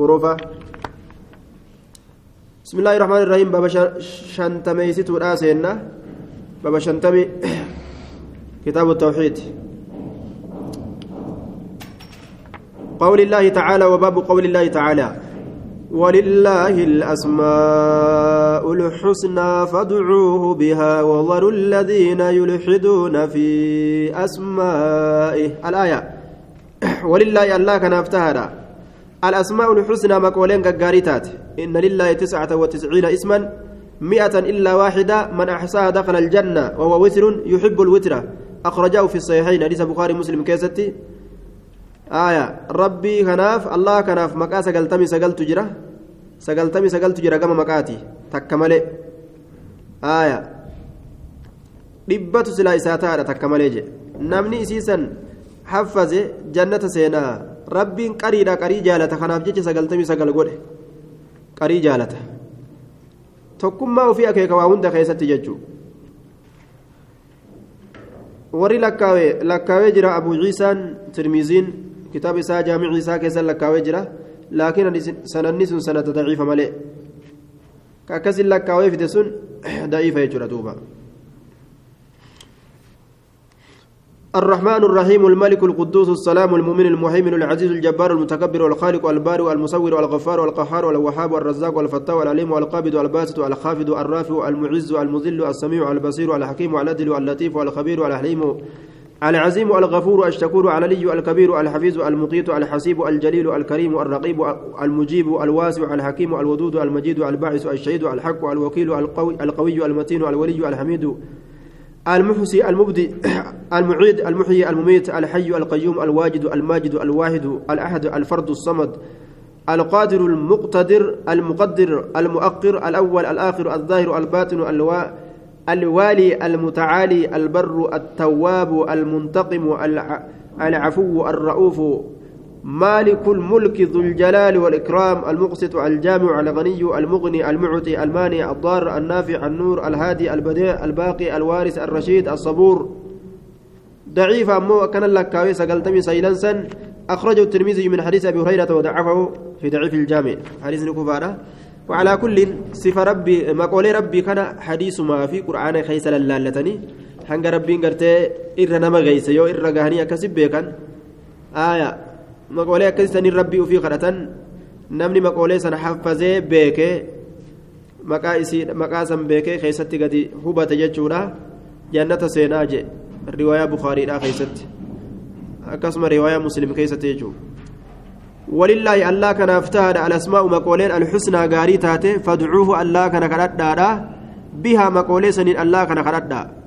بروفة بسم الله الرحمن الرحيم بابا شنتمي ستو الآسينا بابا شنتمي كتاب التوحيد قول الله تعالى وباب قول الله تعالى ولله الأسماء الحسنى فادعوه بها وذروا الذين يلحدون في أسمائه الآية ولله الله كان افتهر الأسماء الحسنى مقولين كقاريتات إن لله تسعة وتسعين اسما مئة إلا واحدة من أحصاها دخل الجنة وهو وتر يحب الوتر. أخرجه في الصحيحين حديث البخاري مسلم كيستي. آية ربي كناف الله كناف مكأ سقلتمي سقلت جرة. سقلتمي سقلت جرة كما مكاتي. تكمل. آية dhibbatu silaa isaa taadha takka malee je namni isiisan rabbiin qariidha qarii jaalata kanaaf jecha sagaltamii sagal godhe qarii jaalata tokkummaa ofii akeeka waa hunda keessatti jechuudha warri lakkaawee lakkaawee jira abu ciisaan tirmiziin kitaaba isaa jaamici isaa keessa lakkaawee jira laakiin sananni sun sanada daciifa malee ka akkasin lakkaawee fide sun daciifa jechuudha duuba الرحمن الرحيم الملك القدوس السلام المؤمن المهيمن العزيز الجبار المتكبر والخالق والبارئ المصور والغفار والقهار والوهاب والرزاق والفتاح والعليم والقابض والباسط والخافض الرافع المعز المذل السميع البصير الحكيم العدل اللطيف الخبير الحليم العزيم الغفور الشكور العلي الكبير الحفيظ المقيت الحسيب الجليل الكريم الرقيب المجيب الواسع الحكيم الودود المجيد الباعث الشهيد الحق الوكيل القوي المتين الولي الحميد. المحسي المبدي المعيد المحيي المميت الحي القيوم الواجد الماجد الواحد الأحد الفرد الصمد القادر المقتدر المقدر المؤقر الأول الآخر الظاهر الباطن الوا الوالي المتعالي البر التواب المنتقم العفو الرؤوف مالك الملك ذو الجلال والإكرام المقسط الجامع الغني المغني المعطي المانع الضار النافع النور الهادي البديع الباقي الوارث الرشيد الصبور. ضعيف أمو كان لك سقلتمي سيلنسا أخرجه الترمذي من حديث أبي هريرة وضعفه في ضعيف الجامع. حديث نكفارة وعلى كل صفة ربي مقول ربي كان حديث ما في قرآن خيس للالتني حنق ربي قرتي إر نما غيس يو إر غهني أكسب بيكا آية. Rabbii ufii kadhatan namni maqoolee sana haffazee beekee maqaa isii maqaa san beekee keessatti gadi hubate jechuudha jannata seenaa je riwaayaa bukaariidhaa keessatti akkasuma riwaayaa muslim keessatti jechuudha walillaahi allaa kanaaf tahaadha alasmaa'u maqooleen alxusnaa gaarii taate fadcuuhu allaa kana kadhadhaadha bihaa maqoolee saniin allaa kana kadhadhaa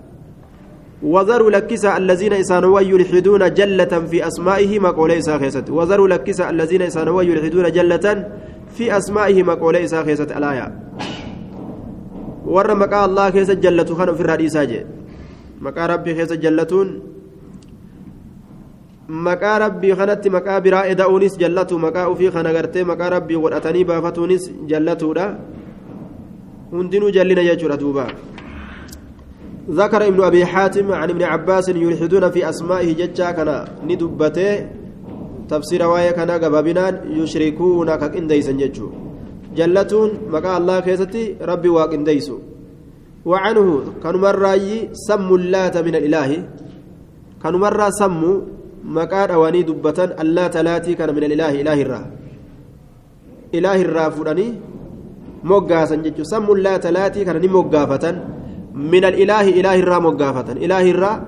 وذروا لكسا الذين إسانوا يلحدون جلة في أسمائه مقول إسا خيست وذروا لكسا الذين إسانوا يلحدون جلة في أسمائه مقول إسا خيست الآية. ور مقا الله خيست جلة خان في الرئيسة مقا ربي خيست جلتون maqaa rabbii kanatti maqaa biraa eda'uunis jallatu maqaa ufii kana gartee maqaa rabbii godhatanii baafatuunis jallatuudha hundinuu jallina jechuudha duuba ذكر ابن أبي حاتم عن ابن عباس يلحدون في أسمائه ججا كان ندبته. تفسير وايا كان قبابنان يشركون كإنديسا ججو. جلتون مقا الله كيستي ربي واق إنديسو وعنه كان مرة سموا اللات من الإله. كان مرة سموا مقا دواني دبة اللات لاتي كان من الإله إله الرا. إله الرا فراني ججو. سموا اللات لاتي كان نموغافة من الإله إله الرا مقافة. إله الرا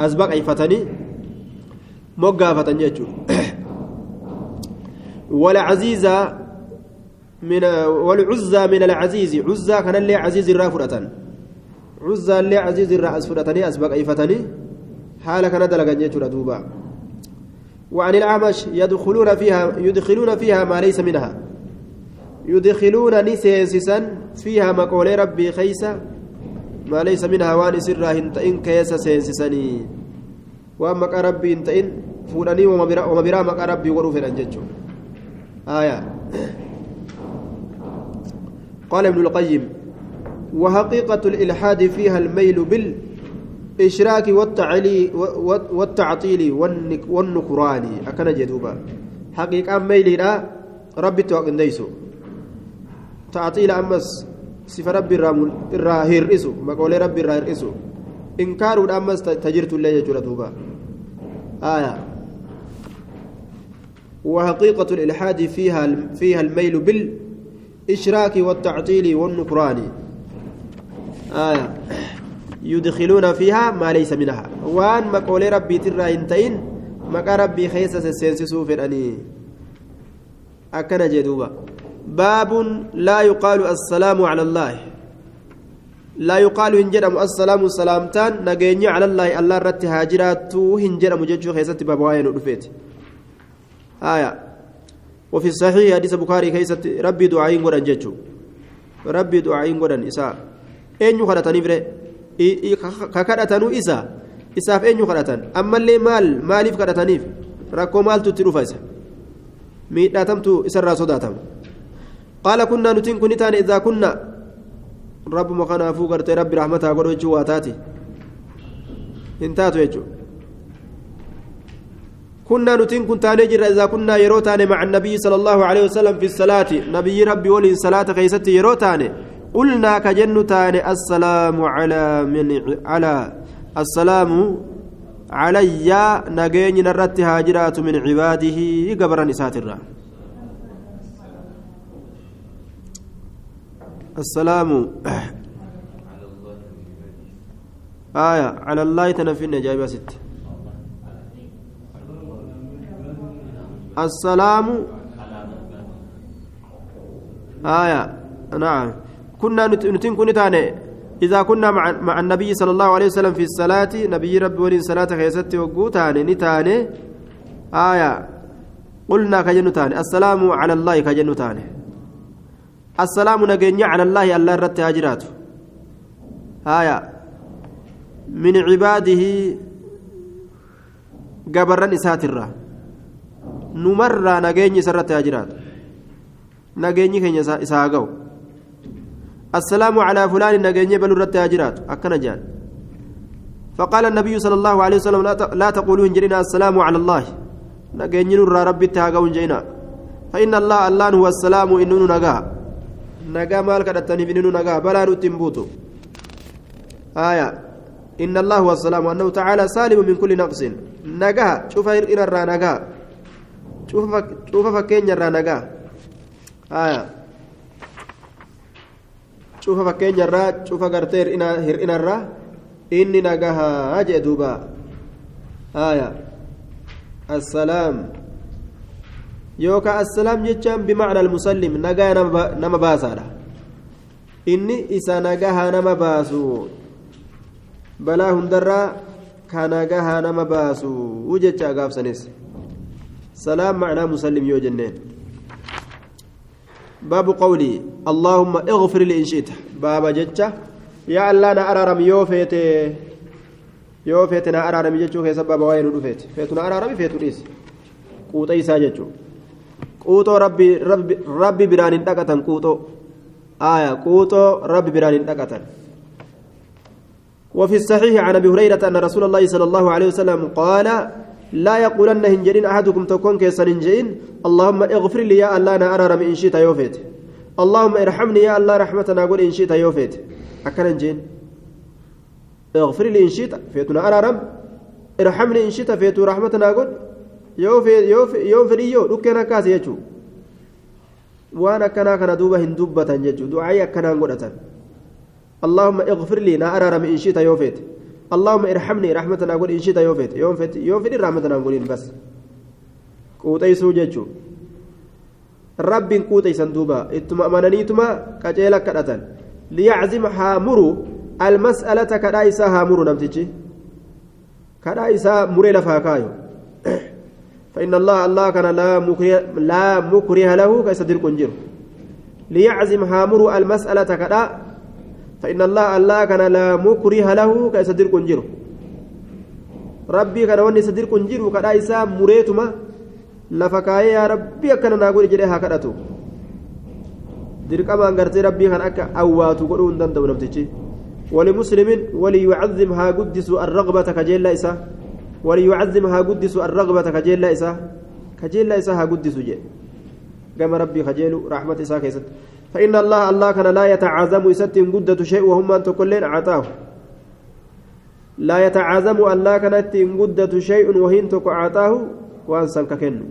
أسبق عفتني مقافة جيتشو. والعزيز من والعزى من العزيز. عزى كان اللي عزيز الرا فرة عزى اللي عزيز الرا أسفرتني أسبق عفتني. حال كان دلقا جيتشو دوبا وعن الأعمش يدخلون فيها يدخلون فيها ما ليس منها. يدخلون نسيسسا فيها مقول ربي خيسا. ما ليس منها وان سرها هنتئن كيس سينسسني. وان مقا ربي هنتئن فولاني وما برا مقا ربي وروفن انججو آية. قال ابن القيم وحقيقة الإلحاد فيها الميل بالإشراك والتعلي والتعطيل والنكران. أكن جدوبا. حقيقة ميل ربي توقن ديسو. تعطيل أمس ربي الرا هيرئسو مقول ربي الرا هيرئسو إنكار أمس تجرت الله يجرى دوبا آية وحقيقة الإلحاد فيها فيها الميل بالإشراك والتعطيل والنكران آية يدخلون فيها ما ليس منها وان مقول ربي ترى انتين مقا ربي خيسس السينسسو فداني أكن جدوبا باب لا يقال السلام على الله. لا يقال هنجرم السلام سلامتان نجيني على الله الله رت هاجرات هنجرم ججو خيست باب واين ودفيت آية. وفي الصحيح حديث بخاري خيست ربي دعائين ودن ججو. ربي دعائين ودن إساء. أين يخرطني فري ككرتنو إسا إساف أين يخرطن أما اللي مال ماليف كرتنيف ركو مال تتروف إسا miidhatamtu isarraa sodaatama kun taane idaa kunna rabbuma kanaafuu gartee rabbi rahmataa godhu jechuu waa taati hin taatu jechuu كنا نتين كن تاني جرا إذا كنا يرو تاني مع النبي صلى الله عليه وسلم في الصلاة. نبي ربي ولي صلاة خيستي يرو تاني قلنا كجن تاني السلام على من على السلام علي نجيني نرت هاجرات من عباده قبر نسات الرا. السلام. آية. على الله تنفينا جايبة ست. السلام. آية. نعم. كنا نتن كنتاني إذا كنا مع, مع النبي صلى الله عليه وسلم في الصلاة نبي ربي ولين صلاة خيست وقوتاني نتاني آية. قلنا كجنتاني السلام على الله كجنتاني السلام نجني على الله الله رت هاجراته آية من عباده قبرا إساترا نمر نجني سرت هاجرات نجني كن إساقو. السلام على فلان نجني بل رت هاجرات أكن جان. فقال النبي صلى الله عليه وسلم لا تقولوا جرنا السلام على الله. نجني نور ربي تهاجون جينا. فإن الله الله هو السلام إنه نجاه nagaa maal kadhataniif inni nu nagaa? Balaa nutti hin buutu. آية إن الله والسلام أنه تعالى سالم من كل نقص نجا شوف إن الرا نجا شوف فك شوف فكين الرا نجا آية شوف فكين الرا شوف قرتير إن هر yookaan assalaam jechaan bimacna almusallim nagaa nama baasaadha. Inni isa nagaha nama baasu. Balaa hundarraa ka nagaha nama baasu. Jecha gaafsanis salaam macnaa musallim yoo jenneen. Baabu qawlii allaahumma ighfir li in shi'ta. Baaba jecha yaa allaa na araarami yoo feete yoo feete na araarami jechuu keessa baaba waa'ee nu dhufeete feetu na araarami feetu dhiis. Quuxa isaa jechuudha quuxoo rabbi biraan hin dhaqatan quuxoo. آية قوتو ربي بران دقة وفي الصحيح عن ابي هريره ان رسول الله صلى الله عليه وسلم قال لا يقولن هنجرين احدكم تكون كيسن هنجين اللهم اغفر لي يا الله أنا ارى ان شئت يوفيت اللهم ارحمني يا الله رحمتنا قول ان شئت يوفيت اكن هنجين اغفر لي ان شئت فيتنا ارى ارحمني ان شئت فيتو رحمتنا قول yoo fedhiyyoo dhukkeen akkaas jechuun waan akkanaa kana duuba hin dubbatan jechuun du'aayii akkanaan godhatan. اللهم اغفر لي نا أرى إن شئت يوفيت اللهم ارحمني رحمتنا أقول إن شئت يوفيت يوفيت يوفيت رحمتنا أقول بس قوتي سوجتشو رب قوتي سندوبا اتما أماننيتما كجيلا كدتن ليعزم هامرو المسألة كدايسا هامرو نمتجي كدايسا مري لفاكايو فإن الله الله كان لا مكره لا مكره له كيصدر كنجر ليعزم هامر المسألة كذا فإن الله الله كان لا مكره له كيصدر كنجر ربي كان وني صدر كنجر كذا إسا مريتما لفكاية يا ربي كان نقول جريها كذا dirqama gartee rabbii kan akka awwaatu godhuu hin danda'u namtichi ولمسلم وليعظم ها قدس الرغبة كجيل إسا. وليعظم ها قدس الرغبة كجيل إسا كجيل إسا ها قدس جي. كما ربي خجيل رحمة ساكيست فإن الله الله كان لا يتعازم يستم قدة شيء وهم أن تكلين عطاه. لا يتعازم الله كانت قدة شيء وهن تك عطاه وأنسان ككنه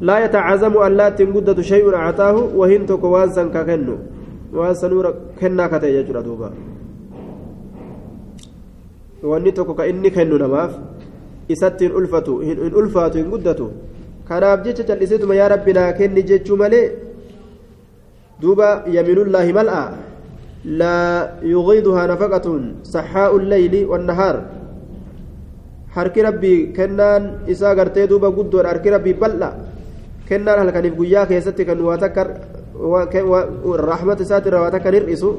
لا يتعزم ألا تنقدة شيء أعطاه وهن تكو وانسا ككنو وانسا نور كنا كتي يجرى دوبا. Wanni tokko ka inni kennu namaaf isatti hin ulfatu hin ulfaatu hin guddatu kanaaf jecha calliseetuma yaa rabbi naa kenni jechuu malee duuba yamiinullaahi mal'a laa yugiiduhaa nafaqatun saxaa'u lleyli wannahaar harki rabbii kennaan isaa gartee duuba guddoodha harki rabbii bal'a kennaan halkaniif guyyaa keessatti kan waa takka rahmata isaati waa takka hir'isu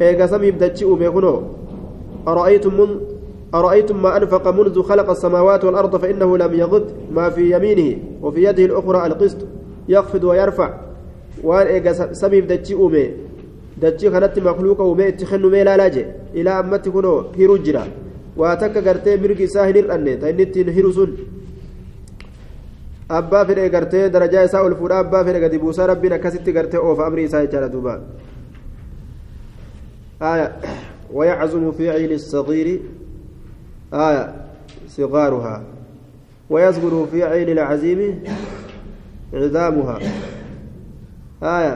eega dachi uume kunoo أرأيتم من أرأيتم ما أنفق منذ خلق السماوات والأرض فإنه لم يغض ما في يمينه وفي يده الأخرى القسط يخفض ويرفع. وأن إيجا سميف دتشي أومي. دتشي خلت مخلوق أومي اتخنو ميلا لاجي. إلى أمت كنو هيرو جرا واتك غرتي مرقي ساهل الأني تاينتين هيرو سن abbaa fedhe gartee darajaa isaa ol fuudha abbaa fedhe gadi buusaa rabbiin akkasitti gartee oofa amrii isaa jechaadha duuba آية. ويعزم في عين الصغير آية صغارها. ويصغر في عين العزيم عظامها. آية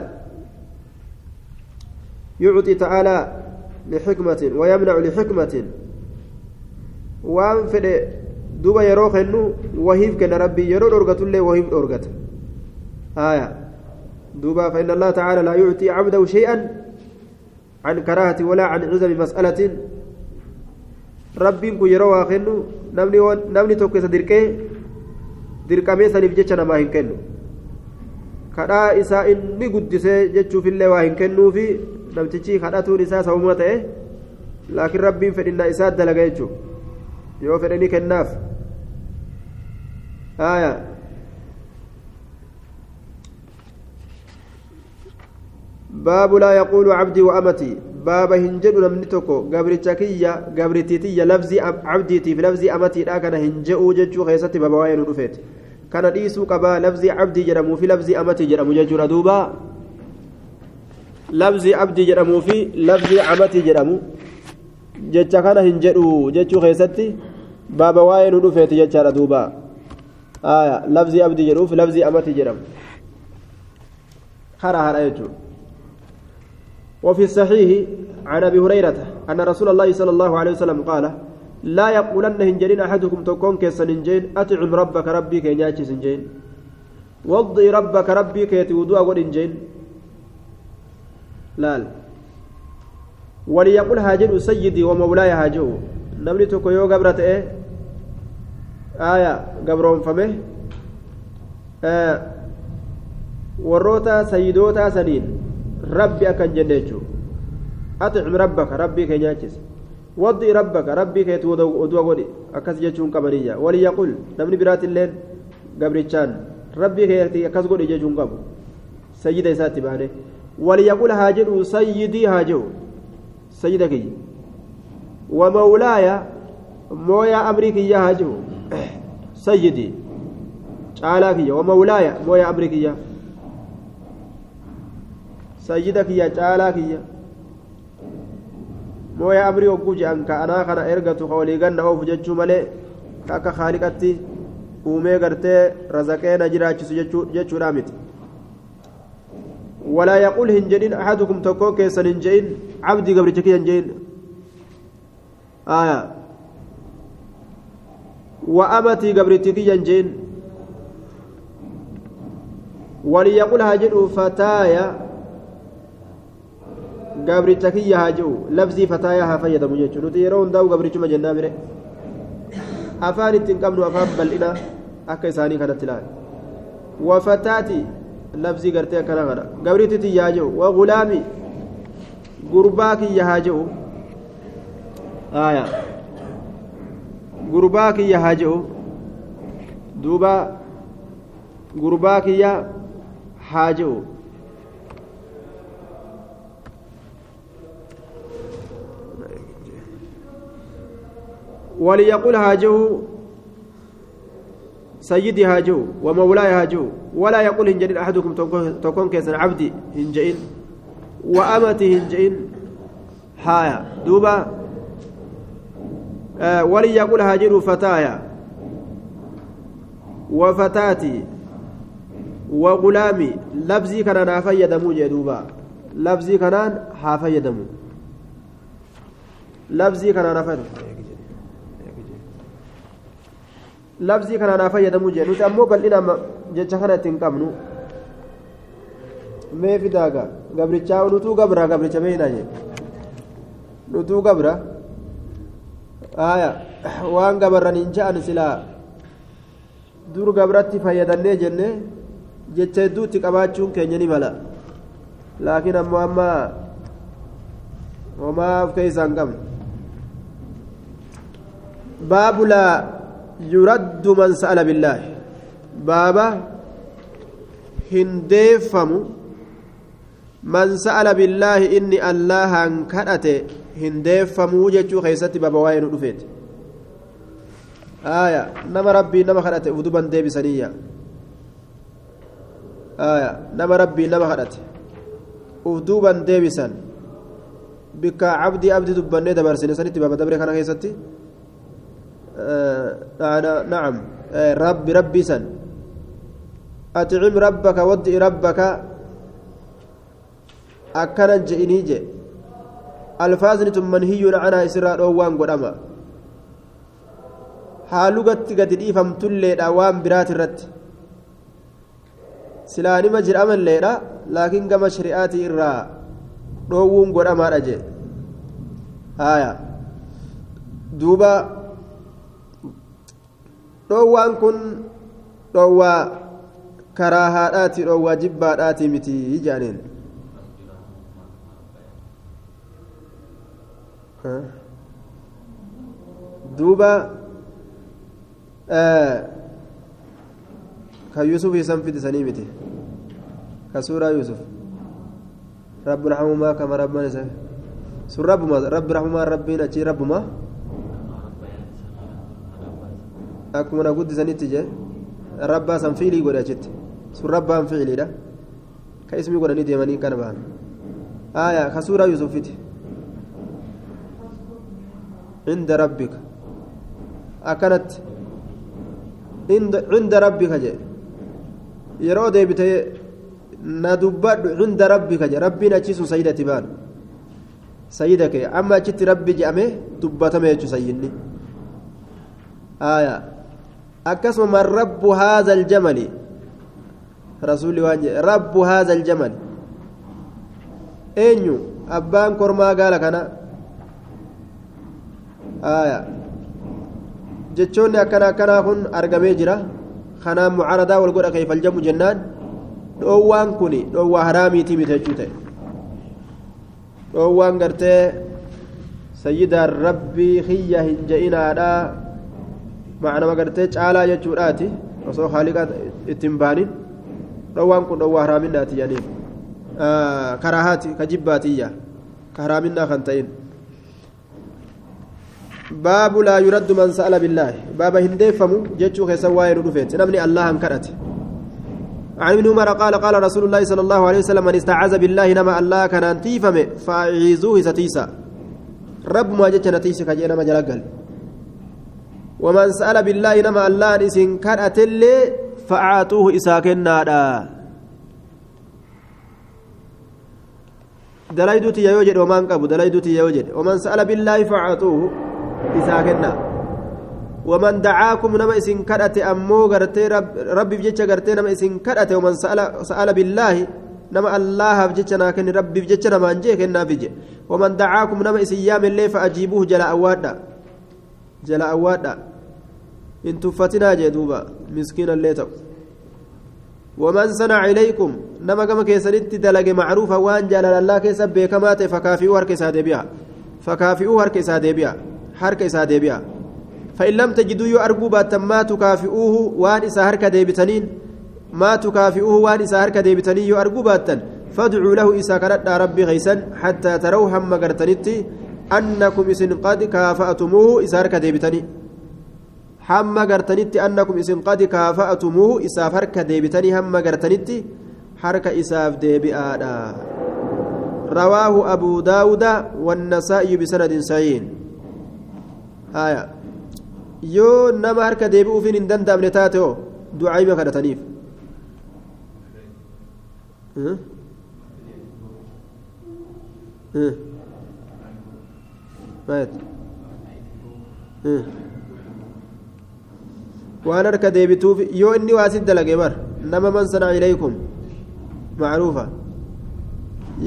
يعطي تعالى لحكمة ويمنع لحكمة. وأنفد duba yeroo kennu wahiif kenna rabbii yeroo dhorgatullee wahiif dhorgata aya duba فإن الله تعالى لا يعطي عبده شيئا عن كراهة ولا عن عزم مسألة rabbiin kun yeroo waa kennu namni tokko isa dirqee dirqamee saniif jecha namaa hin kennu kadhaa isaa inni guddisee jechuufillee waa hin kennuufi namtichi kadhatuun isaa sababuma ta'e laakiin rabbiin fedhinnaa isaa dalaga jechuudha yoo fedhanii kennaaf باب لا يقول عبدي وأمتي. باب هنجد نمني توكو. غبرتكية غبرتيتية لفظي عبديتي في لفظي أمتي. لا كان هنجئو ججو خيستي بابا وين رفيت كان ديسو قبا لفظي عبدي جرمو في لفظي أمتي جرمو ججو ردوبا. لفظي عبدي جرمو في لفظي أمتي جرمو. ججا كان هنجئو ججو خيستي بابا وين رفيت ججا آية لفظي أبدي جروف لفظي أمتي جرم خرا هرا يجو. وفي الصحيح عن أبي هريرة أن رسول الله صلى الله عليه وسلم قال لا يقولن هنجرين أحدكم تكون كيسن هنجين أطعم ربك ربي كي نياتي سنجين وضي ربك ربي كي تودوا أقول هنجين لا وليقول هاجر سيدي ومولاي هاجو. نمني تكو يو قبرت إيه؟ aya gabroonfame warroota sayidootaa saniin rabbi akkan jenne jechuun aticim rabbaka rabbii kee nyaachise waddi rabbaka rabbii keetu oduu godhi akkas jechuun qabaniyya walii yaqul namni biraatilleen gabrichaan rabbii keetii akkas godhi jechuun qabu sayyida isaatti baane walii yaqul haa jedhu sayyidii haa jedhu sayyida kiyya ومولاي مويا أمريكية هاجو سيدي caalaa kiyya wamawlaaya mooya amri kiyya sayyida kiyya caalaa kiyya mooya amri hogguu je'an ka anaa kana ergatu ka walii ganna oofu jechuu malee ka akka haaliqatti uumee gartee razaqee na jiraachisu jechuudha miti ولا يقول هنجين أحدكم تكو كيسن هنجين عبدي قبل تكي هنجين آية وأمتي قبرتك ينجين وليقول هاجر فتايا قبرتك يهاجو لفظي فتايا هفيد مجيش نتيرون داو قبرتك مجنة بره أفان التنقمن أفان بلئنا أكا إساني كانت لأن وفتاتي لفظي قرتي كنا غنا قبرتك يهاجو وغلامي قرباك يهاجو آية gurbaa kiyya haa je'u duuba gurbaa kiyya haa je'u وليقول هاجه سيدي هاجو ومولاي هاجو ولا يقول هنجئين أحدكم تكون كيسن عبدي هنجئين وأمتي هنجئين حايا دوبا آه ولي يقول هاجر فتايا وفتاتي وغلامي لفظي كان نافيدمو جدوبا لفظي كان حافيدمو لفظي كان نافيدمو labsii kanaan haa fayyadamuu jee nuti ammoo bal'ina jecha kana ittiin qabnu mee fidaaga gabrichaa nutuu gabra gabricha beeyna jee nutuu gabra aya waan gabarraniin ja'an silaa dur gabratti fayyadannee jenne jecha hedduutti qabaachuun keenya ni mala laakiin ammoo amma homaa of keessaa hin qabne baabulaa يرد من سأل بالله. بابا هنديفم من سأل بالله إني الله انكرت هنديفم وجهه خيست بابا وين رفيت آية نما ربي نما خرت ودبا ديبي سنية. آية نما ربي نما خرت ودوبا ديبي سن. بك عبدي عبدي دبني دبرسني سنتي بابا دبري كان خيستي. نعم آه رب ربي سن أطعم ربك ودئ ربك أكنا جئني جئ ألفاظ منهي عنها إسراء وان قدما haalugatti gadi dhiifamtulleedha waan biraat irratti silaanima jedhamalleedha laakiin gama shari'aatii irraa dhoowwuun godhamaadha jee haya duuba dhoowwaan kun dhoowwaa karaa haadhaati dhoowwaa jibbaadhaati miti jedhaniin duuba kan yusuf isan fidisanii miti ka suuraa yusuf rabbi raxmumaa kama rabban isa sun rabbuma rabbi raxmumaa rabbiin achii rabbuma akkuma na guddisanitti jee rabbaa san fiilii godhe achitti sun rabbaan fiiliidha ka ismi godhanii deemanii kana bahan aya ka suuraa yusufiti inda rabbika akkanatti inda rabbika jee yeroo deebitee na dubbadhu inda rabbika jee rabbiin achiisun sayidati baan sayida kee amma achitti rabbi je'ame dubbatame jechu sayyinni aya aljamali rasuulli waan jedhe rabbu haadha aljamali eenyu abbaan kormaa gaala kana aya jechoonni akkana akkanaa kun argamee jira kanaan mucaradaa wal godha keeyfaljamu jennaan dhoowwaan kun dhoowwaa haraamiitii miti jechuu ta'e dhoowwaan gartee sayyidaan rabbii kiyya hin je'inaadhaa macnama gartee caalaa jechuudhaati. Osoo haaliqa ittiin baanin dhoowwaan kun dhoowwaa haraaminaati jedhaniin karaahaati ka jibbaatiyya ka haraaminaa kan ta'in. باب لا يرد من سأل بالله باب هندفم جتشو خيسا واين رفيت نمني الله انكرت عن ابن عمر قال قال رسول الله صلى الله عليه وسلم من استعاذ بالله نما الله كان انتيفم فاعيذوه ستيسا رب ما جتش نتيسك جينا ما جلقل ومن سأل بالله نما الله نسين كرأت اللي فأعطوه إساكنا دلايدوتي يا يوجد ومان قبو دلايدوتي يا يوجد. ومن سأل بالله فأعطوه إساكنا ومن دعاكم نما إسن كرأت أمو غرتي رب ربي بجتش غرتي نما إسن كرأت ومن سأل سأل بالله نما الله بجتش ناكن ربي بجتش نما أنجيك النافجة ومن دعاكم نما إسن يام الليل فأجيبوه جل أوادا جل أوادا إن تفتنا جدوبا مسكينا الليتو ومن صنع إليكم نما كما كيسنت دلق معروفا وان جلال الله كيسب بكمات فكافئوا هرك سادي بها فكافئوا هرك سادي بها هرك سادي بها فإن لم تجدوا يؤرقوا باتا ما تكافئوه وان إسا هرك ديبتنين ما تكافئوه وان إسا هرك ديبتنين يؤرقوا باتا. فادعوا له إسا كرد ربي غيسا حتى تروا هم قرتنتي أنكم إسن قد كافأتموه إسا هرك hamma gartanitti annakum isin qad kaafa'atumuuhu isaaf harka deebitanii hamma gartanitti harka isaaf deebi'aadha رواه أبو داود والنسائي بسند صحيح آية yoo nama harka deebi'uufiin hin danda'amne taate oo du'aayima kadhataniif waan harka deebituuf yoo inni waa sit dalage bar nama man sanaa ilaykum macruufa.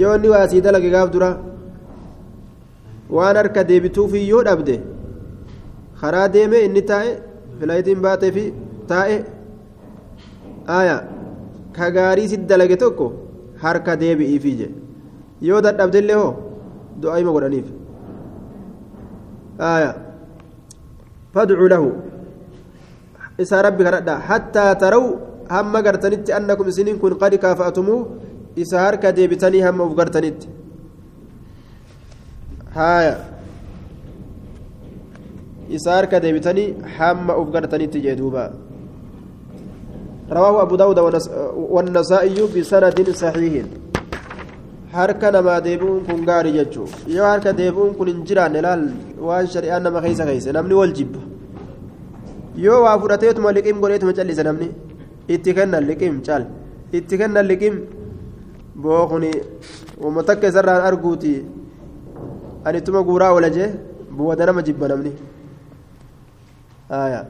Yoo inni waa sii dalage gaaf dura waan harka deebituuf yoo dhabde karaa deeme inni taa'e filayitiin baatee fi taa'e. Aya ka gaarii sit dalage tokko harka deebi'iifii je yoo dadhabdellee hoo du'aayima godhaniif. Aya fadcuu lahu isaa rabbi kadhadha hattaa taraw hamma gartanitti annakum isiniin kun qad kaafa'atumuu isa harka deebitanii hamma uf gartanitti haya isa harka deebitanii hamma uf gartanitti jee duuba رواه أبو داود والنسائي بسند صحيح harka namaa deebi'uun kun gaarii jechuun yoo harka deebi'uun kun hin jiraanne laal waan shari'aan nama keessa keessa namni yoo waa fudhateetuma liqim godheetuma callise namni itti kennan liqim cal itti kennan liqim boo kuni wama takka isarraan arguuti ani ittuma guuraa oola jee bu'ada nama jibba namni aayaa